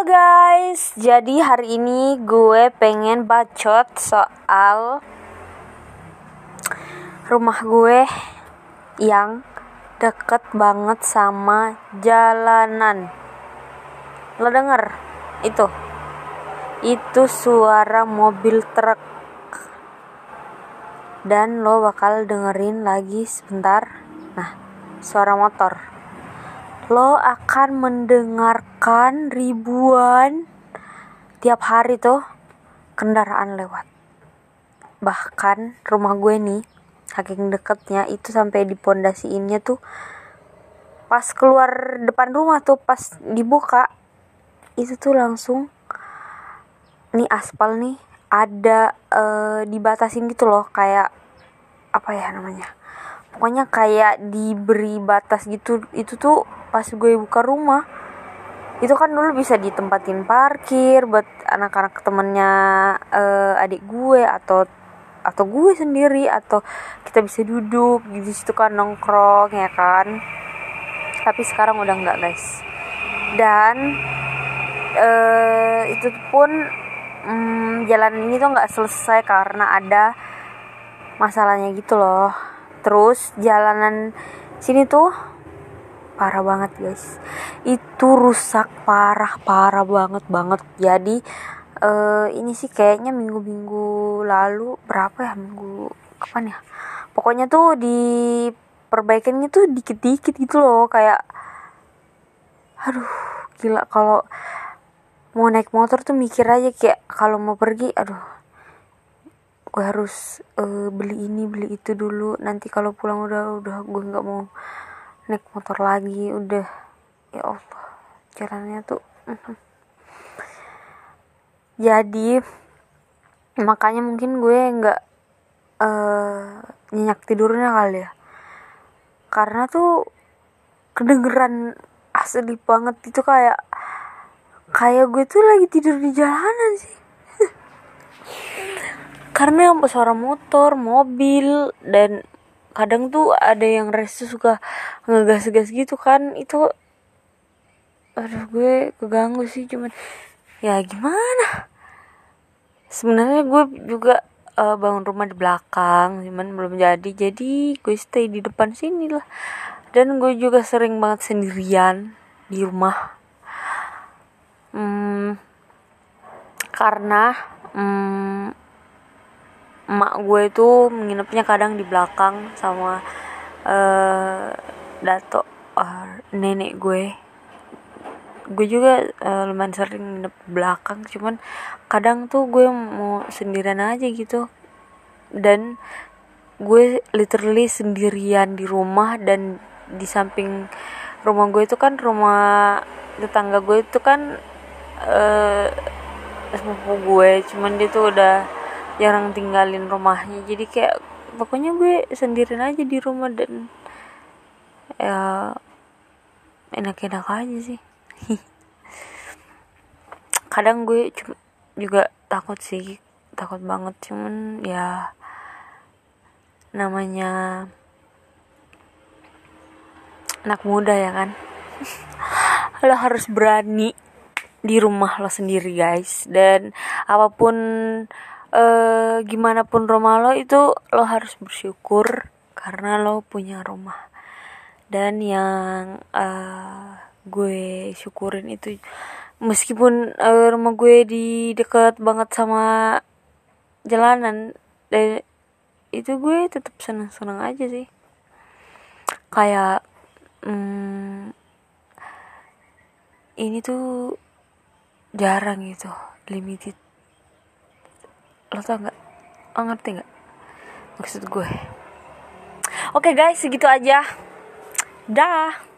Guys, jadi hari ini gue pengen bacot soal rumah gue yang deket banget sama jalanan. Lo denger? Itu. Itu suara mobil truk. Dan lo bakal dengerin lagi sebentar. Nah, suara motor lo akan mendengarkan ribuan tiap hari tuh kendaraan lewat. Bahkan rumah gue nih, saking deketnya itu sampai di pondasiinnya tuh pas keluar depan rumah tuh pas dibuka itu tuh langsung nih aspal nih ada uh, dibatasin gitu loh kayak apa ya namanya pokoknya kayak diberi batas gitu itu tuh pas gue buka rumah itu kan dulu bisa ditempatin parkir buat anak-anak temennya uh, adik gue atau atau gue sendiri atau kita bisa duduk di situ kan nongkrong ya kan. Tapi sekarang udah nggak guys. Dan uh, itu pun um, jalan ini tuh nggak selesai karena ada masalahnya gitu loh. Terus jalanan sini tuh parah banget guys. Itu rusak parah parah banget banget. Jadi uh, ini sih kayaknya minggu-minggu lalu berapa ya minggu kapan ya? Pokoknya tuh di perbaikannya tuh dikit-dikit gitu loh kayak aduh gila. Kalau mau naik motor tuh mikir aja kayak kalau mau pergi aduh gue harus uh, beli ini beli itu dulu. Nanti kalau pulang udah udah gue nggak mau naik motor lagi udah. Ya Allah jalannya tuh mhm. jadi makanya mungkin gue nggak uh, nyenyak tidurnya kali ya. Karena tuh kedengeran asli banget itu kayak kayak gue tuh lagi tidur di jalanan sih. Karena suara motor mobil dan kadang tuh ada yang restu suka ngegas-gas gitu kan itu aduh gue keganggu sih cuman ya gimana? Sebenarnya gue juga uh, bangun rumah di belakang cuman belum jadi jadi gue stay di depan sini lah. Dan gue juga sering banget sendirian di rumah. Hmm, karena hmm, emak gue itu menginapnya kadang di belakang sama uh, dato uh, nenek gue gue juga uh, lumayan sering nginep belakang cuman kadang tuh gue mau sendirian aja gitu. Dan gue literally sendirian di rumah dan di samping rumah gue itu kan rumah tetangga gue itu kan uh, sepupu gue cuman dia tuh udah jarang tinggalin rumahnya. Jadi kayak pokoknya gue sendirian aja di rumah dan ya enak-enak aja sih. Kadang gue juga takut sih takut banget. Cuman ya namanya anak muda ya kan. Lo harus berani di rumah lo sendiri guys. Dan apa pun uh, gimana pun rumah lo itu lo harus bersyukur karena lo punya rumah. Dan yang uh, gue syukurin itu meskipun uh, rumah gue di dekat banget sama jalanan dan itu gue tetap senang-senang aja sih. Kayak hmm, ini tuh jarang gitu limited lo tau nggak? Lo ngerti nggak? Maksud gue. Oke guys segitu aja. Dah